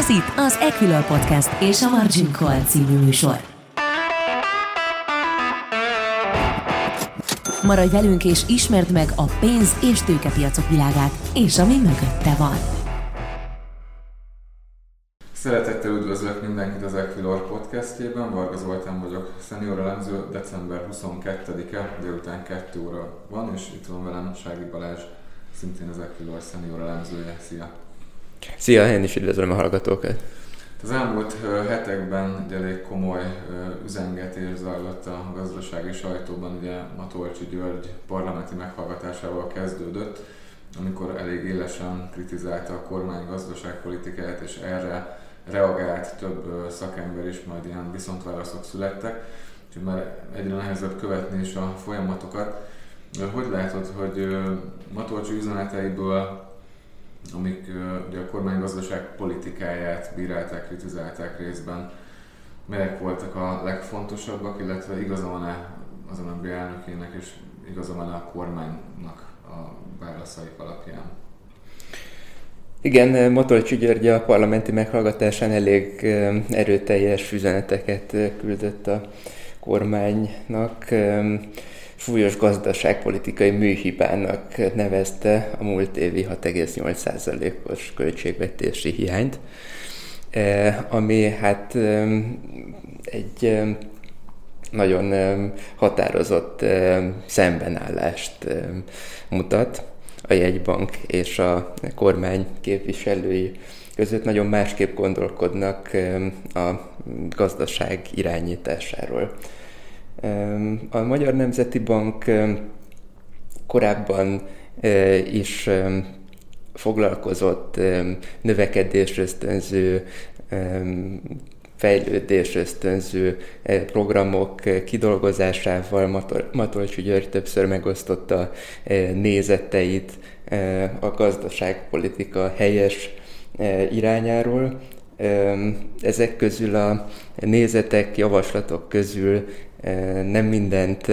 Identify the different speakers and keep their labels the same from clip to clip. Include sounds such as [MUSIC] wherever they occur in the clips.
Speaker 1: Ez itt az Equilor Podcast és a Margin Call című műsor. Maradj velünk és ismerd meg a pénz- és tőkepiacok világát, és ami mögötte van.
Speaker 2: Szeretettel üdvözlök mindenkit az Equilor podcastjében, Varga Zoltán vagyok, szenior elemző, december 22-e, délután 2 óra van, és itt van velem Sági Balázs, szintén az Equilor szenior elemzője. Szia!
Speaker 3: Szia, én is üdvözlöm a hallgatókat!
Speaker 2: Az elmúlt hetekben egy elég komoly üzengetés zajlott a gazdasági sajtóban, ugye Matolcsi György parlamenti meghallgatásával kezdődött, amikor elég élesen kritizálta a kormány gazdaságpolitikáját, és erre reagált több szakember is, majd ilyen viszontválaszok születtek, úgyhogy már egyre nehezebb követni is a folyamatokat. Hogy látod, hogy Matolcsi üzeneteiből amik ugye a kormánygazdaság politikáját bírálták, kritizálták részben. Melyek voltak a legfontosabbak, illetve igaza van-e az MNB elnökének, és igaza van-e a kormánynak a válaszaik alapján?
Speaker 3: Igen, Motolcsi György a parlamenti meghallgatásán elég erőteljes üzeneteket küldött a kormánynak súlyos gazdaságpolitikai műhibának nevezte a múlt évi 6,8%-os költségvetési hiányt, e, ami hát egy nagyon határozott szembenállást mutat a jegybank és a kormány képviselői között nagyon másképp gondolkodnak a gazdaság irányításáról. A Magyar Nemzeti Bank korábban is foglalkozott növekedés ösztönző, fejlődés ösztönző programok kidolgozásával. Matolcsi György többször megosztotta nézeteit a gazdaságpolitika helyes irányáról. Ezek közül a nézetek, javaslatok közül nem mindent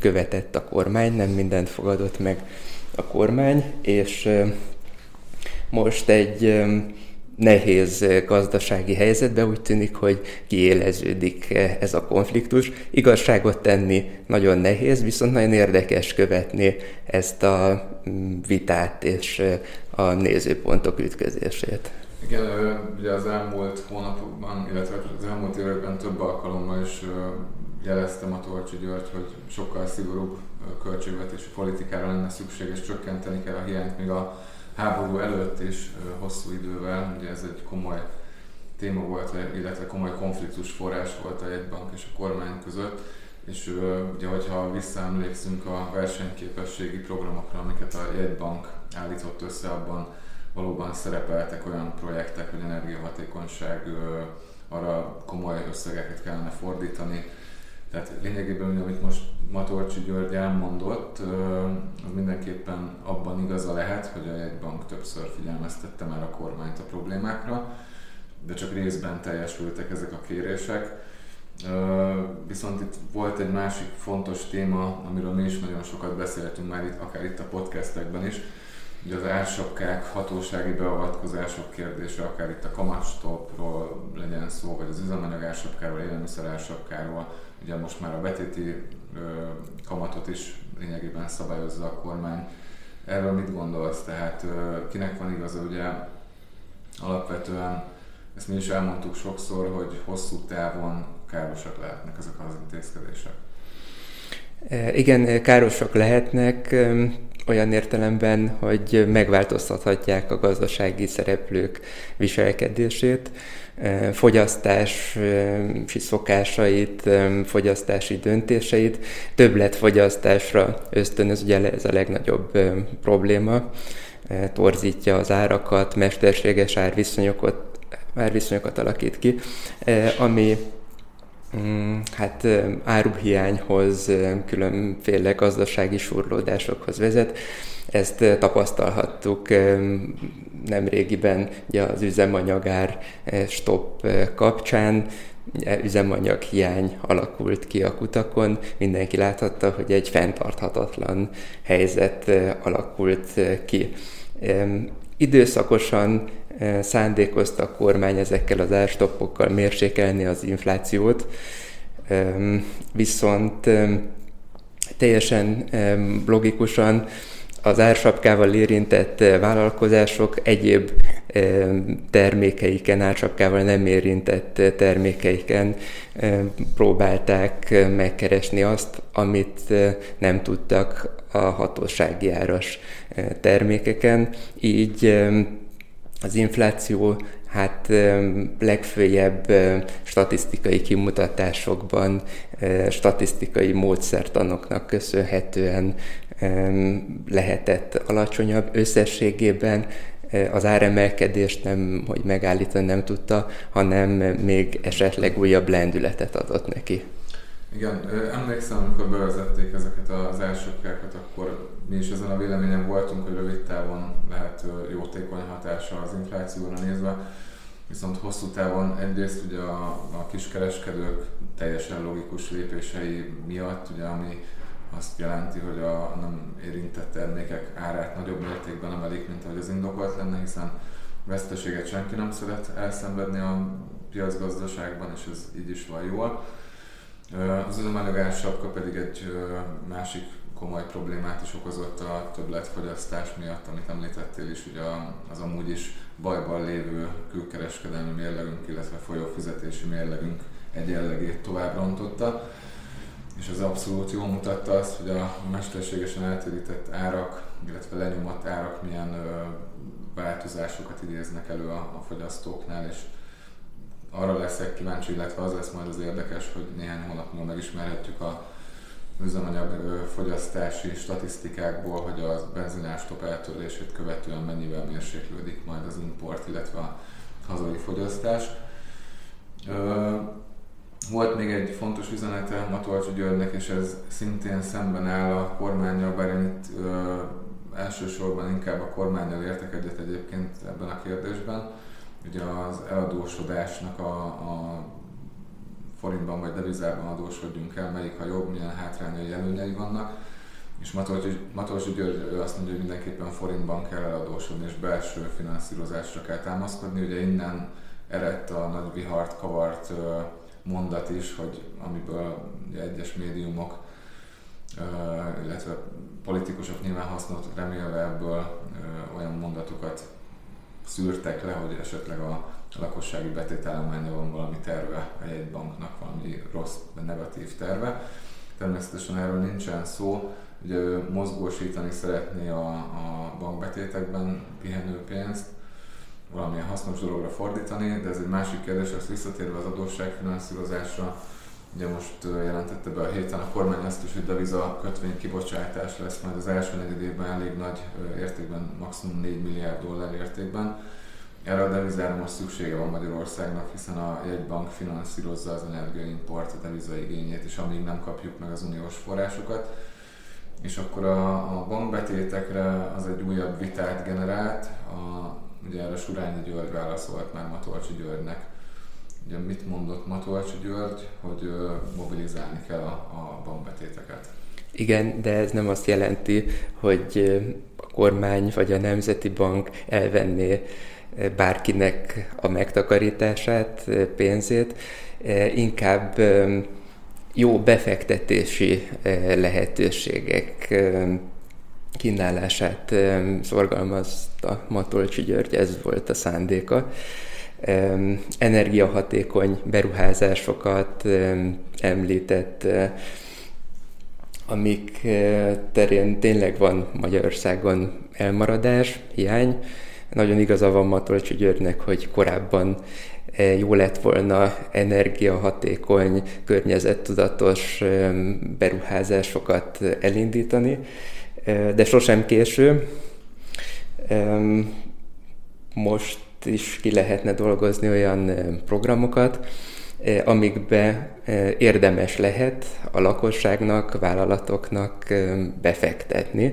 Speaker 3: követett a kormány, nem mindent fogadott meg a kormány, és most egy nehéz gazdasági helyzetben úgy tűnik, hogy kiéleződik ez a konfliktus. Igazságot tenni nagyon nehéz, viszont nagyon érdekes követni ezt a vitát és a nézőpontok ütközését.
Speaker 2: Igen, ugye az elmúlt hónapokban, illetve az elmúlt években több alkalommal is jeleztem a Tolcsi György, hogy sokkal szigorúbb költségvetési politikára lenne szükség, és csökkenteni kell a hiányt még a háború előtt is hosszú idővel. Ugye ez egy komoly téma volt, illetve komoly konfliktus forrás volt a jegybank és a kormány között. És ugye, hogyha visszaemlékszünk a versenyképességi programokra, amiket a jegybank állított össze, abban valóban szerepeltek olyan projektek, hogy energiahatékonyság, arra komoly összegeket kellene fordítani, tehát lényegében, amit most Matolcsi György elmondott, az mindenképpen abban igaza lehet, hogy a jegybank többször figyelmeztette már a kormányt a problémákra, de csak részben teljesültek ezek a kérések. Viszont itt volt egy másik fontos téma, amiről mi is nagyon sokat beszéltünk már itt, akár itt a podcastekben is, Ugye az ársapkák, hatósági beavatkozások kérdése, akár itt a kamatstopról legyen szó, vagy az üzemanyag ársapkáról, élelmiszer ársapkáról, ugye most már a betéti kamatot is lényegében szabályozza a kormány. Erről mit gondolsz? Tehát kinek van igaza? Ugye alapvetően ezt mi is elmondtuk sokszor, hogy hosszú távon károsak lehetnek ezek az intézkedések.
Speaker 3: Igen, károsak lehetnek olyan értelemben, hogy megváltoztathatják a gazdasági szereplők viselkedését, fogyasztási szokásait, fogyasztási döntéseit, többletfogyasztásra ösztönöz, ugye ez a legnagyobb probléma, torzítja az árakat, mesterséges árviszonyokat, árviszonyokat alakít ki, ami hát áruhiányhoz, különféle gazdasági surlódásokhoz vezet. Ezt tapasztalhattuk nemrégiben ugye az üzemanyagár stop kapcsán, üzemanyag hiány alakult ki a kutakon, mindenki láthatta, hogy egy fenntarthatatlan helyzet alakult ki. Időszakosan szándékozta a kormány ezekkel az árstoppokkal mérsékelni az inflációt, viszont teljesen logikusan az ársapkával érintett vállalkozások egyéb termékeiken, ársapkával nem érintett termékeiken próbálták megkeresni azt, amit nem tudtak a hatósági áras termékeken. Így az infláció hát legfőjebb statisztikai kimutatásokban, statisztikai módszertanoknak köszönhetően lehetett alacsonyabb. Összességében az áremelkedést nem, hogy megállítani nem tudta, hanem még esetleg újabb lendületet adott neki.
Speaker 2: Igen, emlékszem, amikor bevezették ezeket az elsőkrákat, akkor mi is ezen a véleményen voltunk, hogy rövid távon lehet jótékony hatása az inflációra nézve, viszont hosszú távon egyrészt ugye a, a kiskereskedők teljesen logikus lépései miatt, ugye, ami azt jelenti, hogy a nem érintett termékek árát nagyobb mértékben emelik, mint ahogy az indokolt lenne, hiszen veszteséget senki nem szeret elszenvedni a piacgazdaságban, és ez így is van jól. Az üzemanyagás sapka pedig egy másik komoly problémát is okozott a többletfogyasztás miatt, amit említettél is, ugye az amúgy is bajban lévő külkereskedelmi mérlegünk, illetve folyófizetési mérlegünk egyenlegét tovább rontotta. És az abszolút jól mutatta azt, hogy a mesterségesen eltérített árak, illetve lenyomott árak milyen változásokat idéznek elő a, a fogyasztóknál, és arra leszek kíváncsi, illetve az lesz majd az érdekes, hogy néhány hónap múlva megismerhetjük a üzemanyag fogyasztási statisztikákból, hogy a benzinástop eltörlését követően mennyivel mérséklődik majd az import, illetve a hazai fogyasztás. Volt még egy fontos üzenete Matolcsi Györgynek, és ez szintén szemben áll a kormányjal, bár én itt elsősorban inkább a kormányjal értek egyet egyébként ebben a kérdésben. Ugye az eladósodásnak a, a forintban vagy devizában adósodjunk el, melyik a jobb, milyen hátrányai, előnyei vannak. És Matolcsi György azt mondja, hogy mindenképpen forintban kell eladósodni, és belső finanszírozásra kell támaszkodni. Ugye innen eredt a nagy vihart kavart mondat is, hogy amiből egyes médiumok, illetve politikusok nyilván hasznot remélve ebből olyan mondatokat szűrtek le, hogy esetleg a lakossági betétállománya van valami terve a jegybanknak, valami rossz, negatív terve. Természetesen erről nincsen szó, ugye ő mozgósítani szeretné a, a bankbetétekben pihenő pénzt, valamilyen hasznos dologra fordítani, de ez egy másik kérdés, ezt visszatérve az adósságfinanszírozásra, Ugye most jelentette be a héten a kormány azt is, hogy deviza kötvény kibocsátás lesz majd az első negyed évben elég nagy értékben, maximum 4 milliárd dollár értékben. Erre a devizára most szüksége van Magyarországnak, hiszen a jegybank finanszírozza az energiaimport, a deviza igényét, és amíg nem kapjuk meg az uniós forrásokat. És akkor a, a bankbetétekre az egy újabb vitát generált. A, Ugye erre Surányi György válaszolt már Matolcsi Györgynek. Ugye mit mondott Matolcsi György, hogy mobilizálni kell a, a bankbetéteket?
Speaker 3: Igen, de ez nem azt jelenti, hogy a kormány vagy a Nemzeti Bank elvenné bárkinek a megtakarítását, pénzét, inkább jó befektetési lehetőségek kínálását szorgalmazta Matolcsi György, ez volt a szándéka. Energiahatékony beruházásokat említett, amik eh, terén tényleg van Magyarországon elmaradás, hiány. Nagyon igaza van Matolcsi Györgynek, hogy korábban eh, jó lett volna energiahatékony, környezettudatos beruházásokat elindítani de sosem késő. Most is ki lehetne dolgozni olyan programokat, amikbe érdemes lehet a lakosságnak, vállalatoknak befektetni,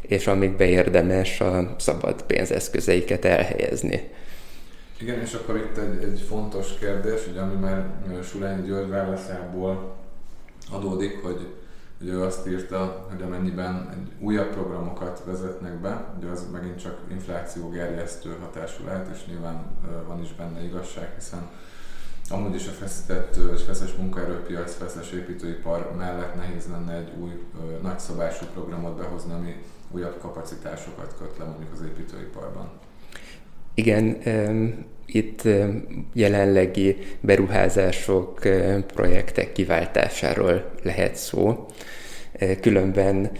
Speaker 3: és amikbe érdemes a szabad pénzeszközeiket elhelyezni.
Speaker 2: Igen, és akkor itt egy, egy fontos kérdés, ugye, ami már Sulányi György válaszából adódik, hogy Ugye ő azt írta, hogy amennyiben egy újabb programokat vezetnek be, ugye az megint csak infláció gerjesztő hatású lehet, és nyilván van is benne igazság, hiszen amúgy is a feszített és feszes munkaerőpiac, feszes építőipar mellett nehéz lenne egy új nagyszabású programot behozni, ami újabb kapacitásokat köt le mondjuk az építőiparban.
Speaker 3: Igen, itt jelenlegi beruházások, projektek kiváltásáról lehet szó. Különben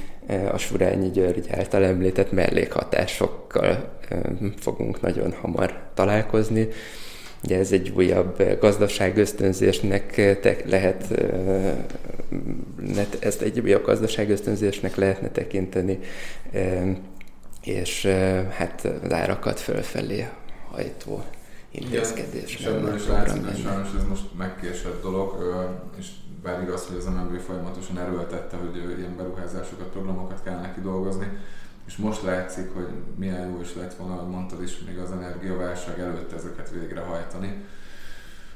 Speaker 3: a Surányi György által említett mellékhatásokkal fogunk nagyon hamar találkozni. Ugye ez egy újabb gazdaságösztönzésnek lehet, ezt egy újabb gazdaságösztönzésnek lehetne tekinteni, és hát az árakat fölfelé hajtó intézkedés.
Speaker 2: Igen, és ebből is látszik, hogy sajnos ez most megkésett dolog, és bár igaz, hogy az MNB folyamatosan erőltette, hogy ilyen beruházásokat, programokat kell kidolgozni, és most látszik, hogy milyen jó is lett volna, hogy mondtad is, még az energiaválság előtt ezeket végrehajtani.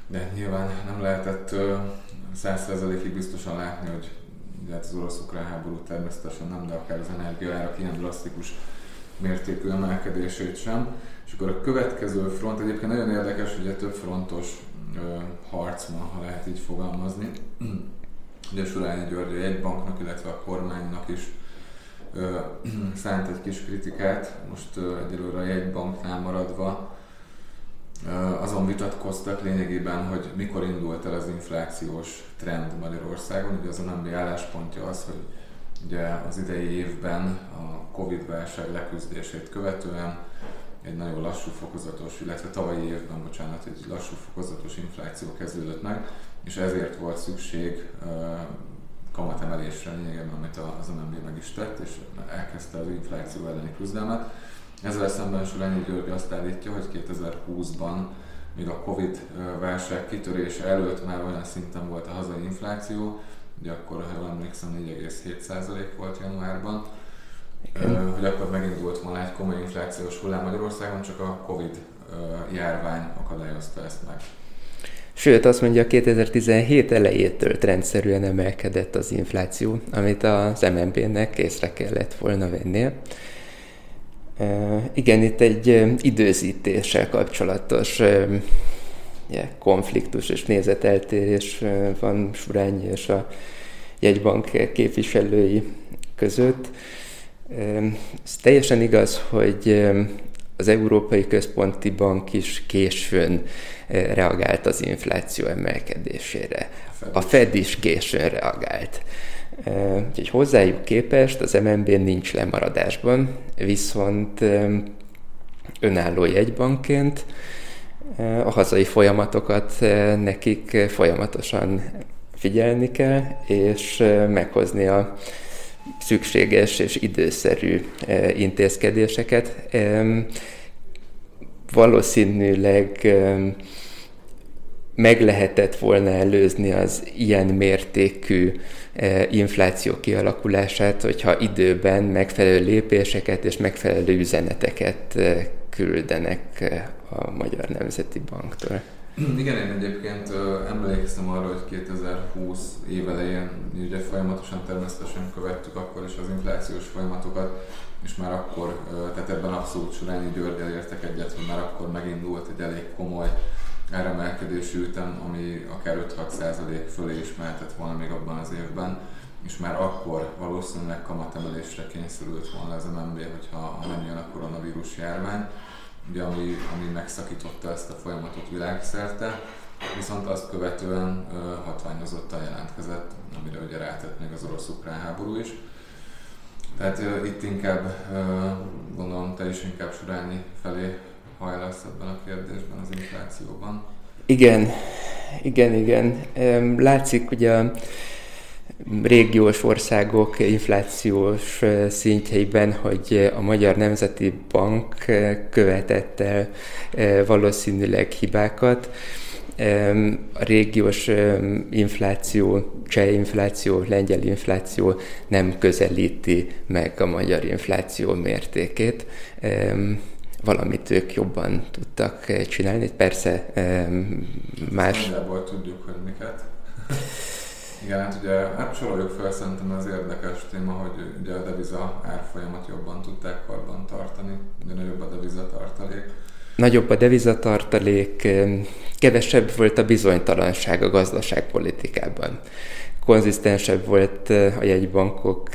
Speaker 2: De nyilván nem lehetett százszerzalékig biztosan látni, hogy ugye hát az orosz-ukrán háború természetesen nem, de akár az energiaárak ilyen drasztikus mértékű emelkedését sem. És akkor a következő front egyébként nagyon érdekes, ugye több frontos ö, harc van, ha lehet így fogalmazni. [CLEARS THROAT] Ugye Surányi György egy banknak, illetve a kormánynak is ö, [CLEARS THROAT] szánt egy kis kritikát, most ö, egyelőre a jegybanknál maradva, azon vitatkoztak lényegében, hogy mikor indult el az inflációs trend Magyarországon. Ugye az MB álláspontja az, hogy ugye az idei évben a Covid-válság leküzdését követően egy nagyon lassú fokozatos, illetve tavalyi évben, bocsánat, egy lassú fokozatos infláció kezdődött meg, és ezért volt szükség kamatemelésre lényegében, amit az MNB meg is tett, és elkezdte az infláció elleni küzdelmet. Ezzel szemben Surányi György azt állítja, hogy 2020-ban még a Covid válság kitörése előtt már olyan szinten volt a hazai infláció, ugye akkor, ha jól emlékszem, 4,7% volt januárban, Igen. hogy akkor megindult volna egy komoly inflációs hullám Magyarországon, csak a Covid járvány akadályozta ezt meg.
Speaker 3: Sőt, azt mondja, 2017 elejétől rendszerűen emelkedett az infláció, amit az MNB-nek észre kellett volna vennie. Igen, itt egy időzítéssel kapcsolatos konfliktus és nézeteltérés van Surányi és a jegybank képviselői között. Ez teljesen igaz, hogy az Európai Központi Bank is későn reagált az infláció emelkedésére. A Fed is későn reagált. Úgyhogy hozzájuk képest az MNB nincs lemaradásban, viszont önálló jegybankként a hazai folyamatokat nekik folyamatosan figyelni kell, és meghozni a szükséges és időszerű intézkedéseket. Valószínűleg meg lehetett volna előzni az ilyen mértékű infláció kialakulását, hogyha időben megfelelő lépéseket és megfelelő üzeneteket küldenek a Magyar Nemzeti Banktól.
Speaker 2: Igen, én egyébként emlékszem arra, hogy 2020 évelején ugye folyamatosan természetesen követtük akkor is az inflációs folyamatokat, és már akkor, tehát ebben abszolút Surányi Györgyel értek egyet, hogy már akkor megindult egy elég komoly áremelkedési ütem, ami akár 5-6 fölé is mehetett volna még abban az évben, és már akkor valószínűleg kamatemelésre kényszerült volna az MNB, hogyha ha nem jön a koronavírus járvány ugye, ami, ami megszakította ezt a folyamatot világszerte, viszont azt követően uh, hatványozottan jelentkezett, amire ugye rátett még az orosz-ukrán háború is. Tehát uh, itt inkább, uh, gondolom, te is inkább Surányi felé hajlasz ebben a kérdésben, az inflációban.
Speaker 3: Igen, igen, igen. Látszik, ugye a régiós országok inflációs szintjeiben, hogy a Magyar Nemzeti Bank követett el valószínűleg hibákat. A régiós infláció, cseh infláció, lengyel infláció nem közelíti meg a magyar infláció mértékét. Valamit ők jobban tudtak csinálni. Persze más...
Speaker 2: Nagyjából tudjuk, hogy miket. [LAUGHS] Igen, hát ugye hát soroljuk fel szerintem az érdekes téma, hogy ugye a deviza árfolyamat jobban tudták karban tartani, ugye nagyobb a devizatartalék.
Speaker 3: Nagyobb a devizatartalék, kevesebb volt a bizonytalanság a gazdaságpolitikában konzisztensebb volt a jegybankok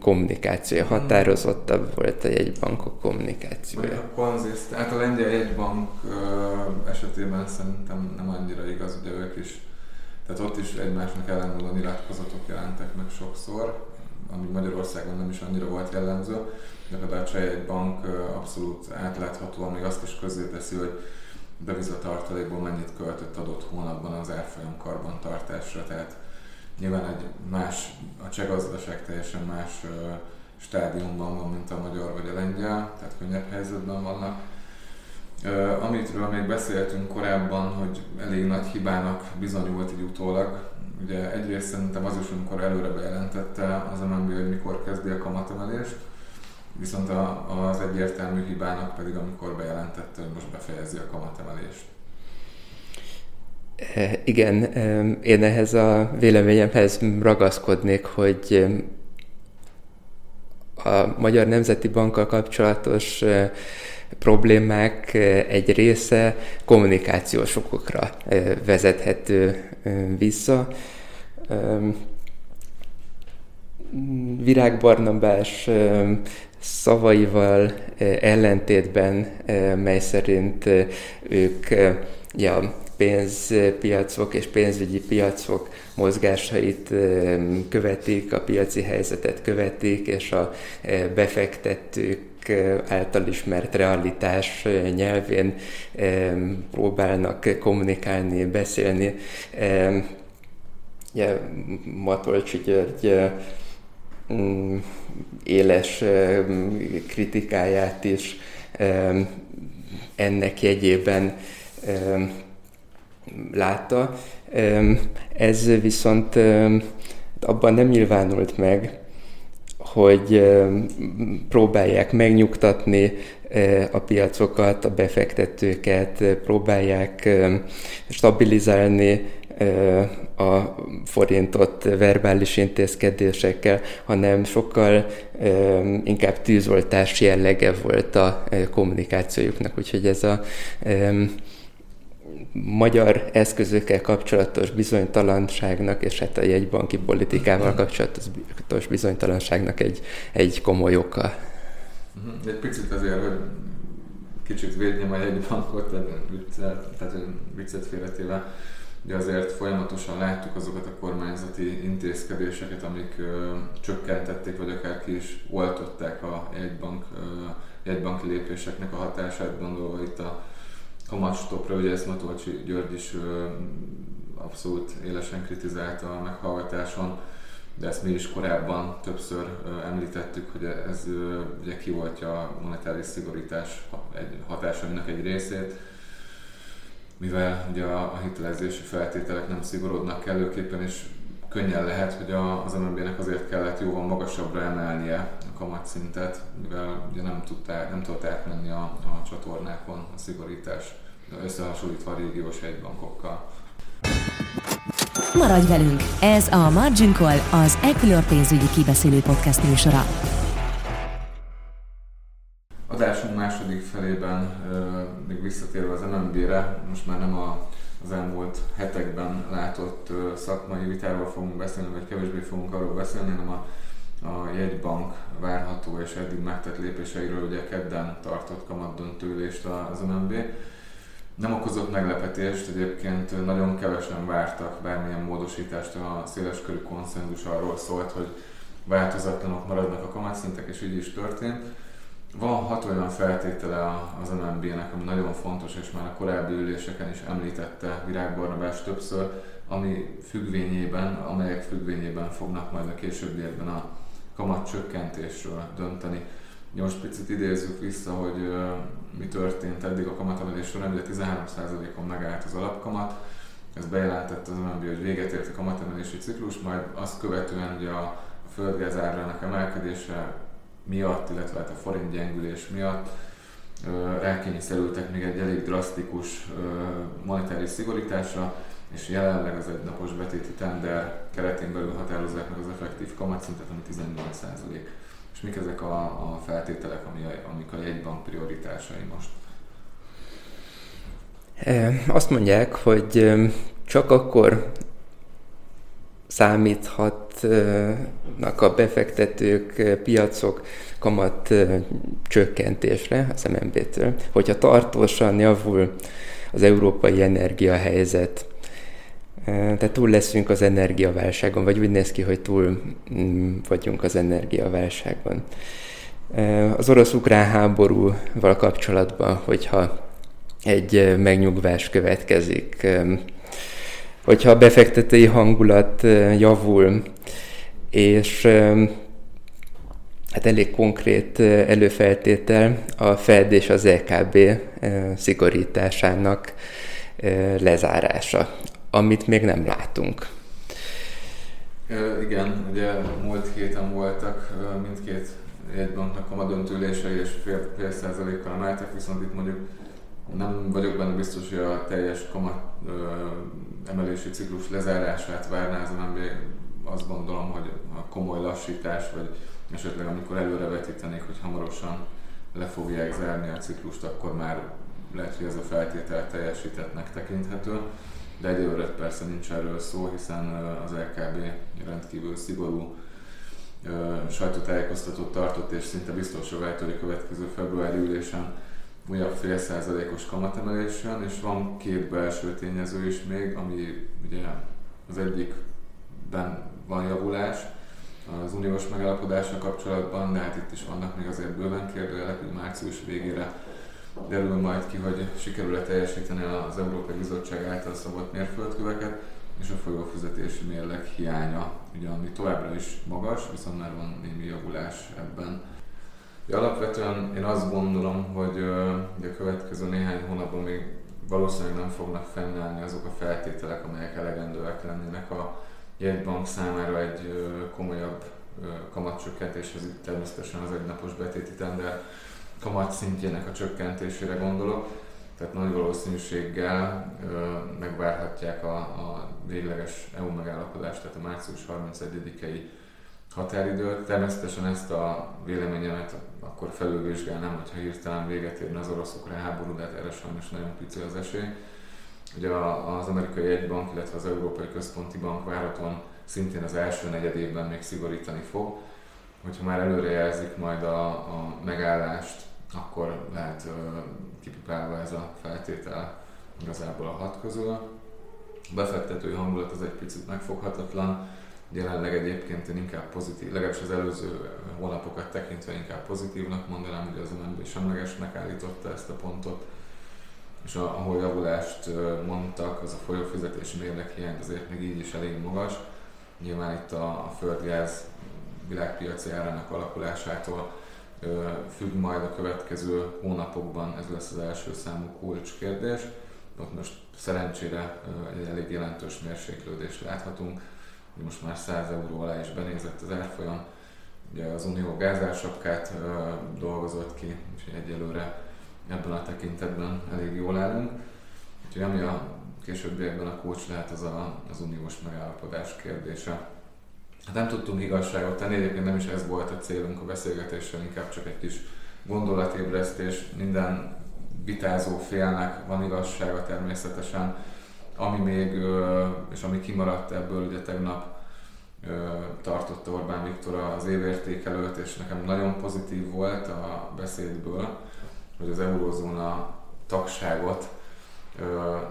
Speaker 3: kommunikációja, hmm. határozottabb volt a jegybankok kommunikációja.
Speaker 2: A konziszt, hát a lengyel jegybank esetében szerintem nem annyira igaz, ugye ők is, tehát ott is egymásnak ellenmondó nyilatkozatok jelentek meg sokszor, ami Magyarországon nem is annyira volt jellemző, de például a Cseh jegybank abszolút átlátható, még azt is közé teszi, hogy devizatartalékból mennyit költött adott hónapban az árfolyam karbantartásra, tehát Nyilván egy más, a cseh gazdaság teljesen más stádiumban van, mint a magyar vagy a lengyel, tehát könnyebb helyzetben vannak. Amitről még beszéltünk korábban, hogy elég nagy hibának bizonyult így utólag, ugye egyrészt szerintem az is, amikor előre bejelentette az MNB, hogy mikor kezdi a kamatemelést, viszont a, az egyértelmű hibának pedig, amikor bejelentette, hogy most befejezi a kamatemelést.
Speaker 3: Igen, én ehhez a véleményemhez ragaszkodnék, hogy a Magyar Nemzeti Bankkal kapcsolatos problémák egy része kommunikációs okokra vezethető vissza. Virág Barnabás szavaival ellentétben, mely szerint ők ja, pénzpiacok és pénzügyi piacok mozgásait követik, a piaci helyzetet követik, és a befektetők által ismert realitás nyelvén próbálnak kommunikálni, beszélni. Ja, Matolcsi György mm, éles kritikáját is ennek jegyében látta. Ez viszont abban nem nyilvánult meg, hogy próbálják megnyugtatni a piacokat, a befektetőket, próbálják stabilizálni a forintot verbális intézkedésekkel, hanem sokkal inkább tűzoltás jellege volt a kommunikációjuknak. Úgyhogy ez a magyar eszközökkel kapcsolatos bizonytalanságnak, és hát a jegybanki politikával kapcsolatos bizonytalanságnak egy, egy komoly oka.
Speaker 2: Mhm. Egy picit azért, hogy kicsit védjem a jegybankot, tehát viccet félretéve, de azért folyamatosan láttuk azokat a kormányzati intézkedéseket, amik ö, csökkentették, vagy akár ki is oltották a jegybank, ö, jegybanki lépéseknek a hatását, gondolva itt a kamatstopra, ugye ezt Matolcsi György is abszolút élesen kritizálta a meghallgatáson, de ezt mi is korábban többször említettük, hogy ez ugye kivoltja a monetáris szigorítás hatásainak egy részét, mivel ugye a hitelezési feltételek nem szigorodnak kellőképpen, és könnyen lehet, hogy az MNB-nek azért kellett jóval magasabbra emelnie a kamatszintet, mivel ugye nem, tudta, nem tudott átmenni a, a csatornákon a szigorítás, összehasonlítva a régiós hegybankokkal.
Speaker 1: Maradj velünk! Ez a Margin Call, az Equilor pénzügyi kibeszélő podcast műsora.
Speaker 2: Adásunk második felében, még visszatérve az MNB-re, most már nem a az elmúlt hetekben látott szakmai vitáról fogunk beszélni, vagy kevésbé fogunk arról beszélni, hanem a, a jegybank várható és eddig megtett lépéseiről, ugye kedden tartott kamatdöntőlést az MNB. Nem okozott meglepetést, egyébként nagyon kevesen vártak bármilyen módosítást, a széleskörű konszenzus arról szólt, hogy változatlanok maradnak a kamatszintek, és így is történt. Van hat olyan feltétele az MNB-nek, ami nagyon fontos, és már a korábbi üléseken is említette Virág Barnabás többször, ami függvényében, amelyek függvényében fognak majd a későbbiekben a kamat csökkentésről dönteni. Most picit idézzük vissza, hogy mi történt eddig a kamatemelés során, ugye 13%-on megállt az alapkamat, ez bejelentette az MNB, hogy véget ért a kamatemelési ciklus, majd azt követően ugye a földgáz árának emelkedése miatt, illetve hát a forint gyengülés miatt rákényszerültek még egy elég drasztikus monetáris szigorításra, és jelenleg az egynapos betéti tender keretén belül határozzák meg az effektív kamatszintet, ami 18%. És mik ezek a, a feltételek, ami a, amik a jegybank prioritásai most?
Speaker 3: Azt mondják, hogy csak akkor számíthatnak a befektetők, piacok kamat csökkentésre az MNB-től, hogyha tartósan javul az európai energiahelyzet, tehát túl leszünk az energiaválságon, vagy úgy néz ki, hogy túl mm, vagyunk az energiaválságon. Az orosz-ukrán háborúval kapcsolatban, hogyha egy megnyugvás következik, hogyha a befektetői hangulat javul, és hát elég konkrét előfeltétel a Fed és az EKB szigorításának lezárása, amit még nem látunk.
Speaker 2: Igen, ugye múlt héten voltak mindkét jegybanknak a döntülései és fél, fél százalékkal emeltek, viszont itt mondjuk nem vagyok benne biztos, hogy a teljes kamat ö, emelési ciklus lezárását várná az MNB. Azt gondolom, hogy a komoly lassítás, vagy esetleg amikor előrevetítenék, hogy hamarosan le fogják zárni a ciklust, akkor már lehet, hogy ez a feltétel teljesítettnek tekinthető. De egyelőre persze nincs erről szó, hiszen az LKB rendkívül szigorú sajtótájékoztatót tartott, és szinte biztosra vált, hogy a következő februári ülésen újabb fél százalékos kamatemelés és van két belső tényező is még, ami ugye az egyikben van javulás, az uniós megállapodással kapcsolatban, de hát itt is vannak még azért bőven kérdőjelek, hogy március végére derül majd ki, hogy sikerül-e teljesíteni az Európai Bizottság által szabott mérföldköveket, és a folyófizetési mérleg hiánya, ugye, ami továbbra is magas, viszont már van némi javulás ebben. De alapvetően én azt gondolom, hogy a következő néhány hónapban még valószínűleg nem fognak fennállni azok a feltételek, amelyek elegendőek lennének a jegybank számára egy komolyabb kamatcsökkentéshez, itt természetesen az egynapos betéti tender kamat szintjének a csökkentésére gondolok. Tehát nagy valószínűséggel megvárhatják a, a végleges EU megállapodást, tehát a március 31-i határidőt. Természetesen ezt a véleményemet akkor felülvizsgálnám, hogyha hirtelen véget érne az orosz-ukrán háború, de hát erre sajnos nagyon pici az esély. Ugye az amerikai egybank, illetve az Európai Központi Bank várhatóan szintén az első negyed évben még szigorítani fog. Hogyha már előrejelzik majd a, a megállást, akkor lehet kipipálva ez a feltétel igazából a hat közül. A befektetői hangulat az egy picit megfoghatatlan, Jelenleg egyébként én inkább pozitív, legalábbis az előző hónapokat tekintve inkább pozitívnak mondanám, hogy az MNB semlegesnek állította ezt a pontot, és a, ahol javulást mondtak, az a folyófizetési mérleg hiány azért még így is elég magas. Nyilván itt a, a földgáz világpiaci árának alakulásától függ majd a következő hónapokban, ez lesz az első számú kulcskérdés. Ott most szerencsére egy elég jelentős mérséklődést láthatunk most már 100 euró alá is benézett az árfolyam. Ugye az Unió gázársapkát dolgozott ki, úgyhogy egyelőre ebben a tekintetben elég jól állunk. Úgyhogy ami a későbbiekben a kulcs lehet, az a, az uniós megállapodás kérdése. Hát nem tudtunk igazságot tenni, egyébként nem is ez volt a célunk a beszélgetéssel, inkább csak egy kis gondolatébresztés. Minden vitázó félnek van igazsága természetesen, ami még, és ami kimaradt ebből, ugye tegnap tartotta Orbán Viktor az évértékelőt, és nekem nagyon pozitív volt a beszédből, hogy az eurózóna tagságot,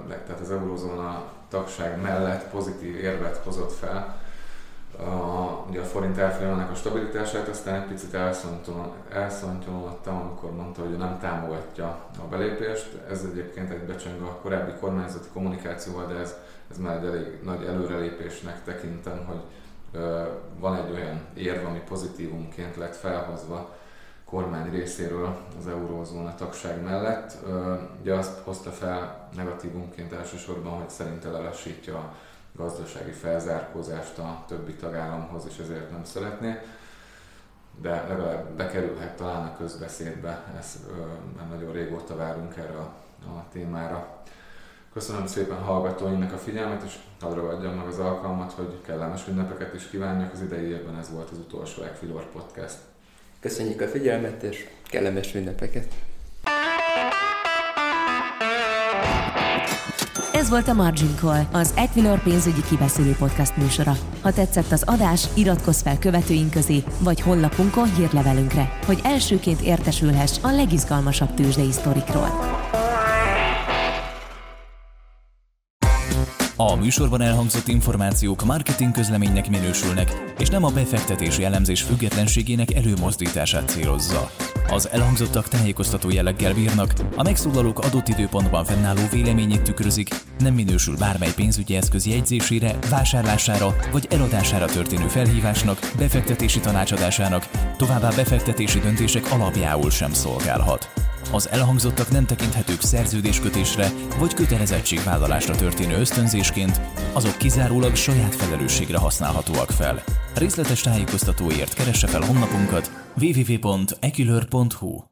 Speaker 2: tehát az eurózóna tagság mellett pozitív érvet hozott fel, a, ugye a forint elfolyamának a stabilitását, aztán egy picit elszontyolottam, amikor mondta, hogy nem támogatja a belépést. Ez egyébként egy becseng a korábbi kormányzati kommunikációval, de ez, ez már egy elég nagy előrelépésnek tekintem, hogy ö, van egy olyan érv, ami pozitívumként lett felhozva kormány részéről az eurózóna tagság mellett. Ö, ugye azt hozta fel negatívumként elsősorban, hogy szerinte lelassítja gazdasági felzárkózást a többi tagállamhoz, és ezért nem szeretné. de legalább bekerülhet talán a közbeszédbe, ez már nagyon régóta várunk erre a, a témára. Köszönöm szépen hallgatóinknak a figyelmet, és hadd ragadjam meg az alkalmat, hogy kellemes ünnepeket is kívánjak. Az idei évben ez volt az utolsó Equilor Podcast.
Speaker 3: Köszönjük a figyelmet, és kellemes ünnepeket!
Speaker 1: Ez volt a Margin Call, az Equilor pénzügyi kibeszélő podcast műsora. Ha tetszett az adás, iratkozz fel követőink közé, vagy honlapunkon hírlevelünkre, hogy elsőként értesülhess a legizgalmasabb tőzsdei sztorikról.
Speaker 4: A műsorban elhangzott információk marketing közleménynek minősülnek, és nem a befektetési elemzés függetlenségének előmozdítását célozza. Az elhangzottak tájékoztató jelleggel bírnak, a megszólalók adott időpontban fennálló véleményét tükrözik, nem minősül bármely pénzügyi eszköz jegyzésére, vásárlására vagy eladására történő felhívásnak, befektetési tanácsadásának, továbbá befektetési döntések alapjául sem szolgálhat. Az elhangzottak nem tekinthetők szerződéskötésre vagy kötelezettségvállalásra történő ösztönzésként, azok kizárólag saját felelősségre használhatóak fel. Részletes tájékoztatóért keresse fel honlapunkat www.ekülör.hu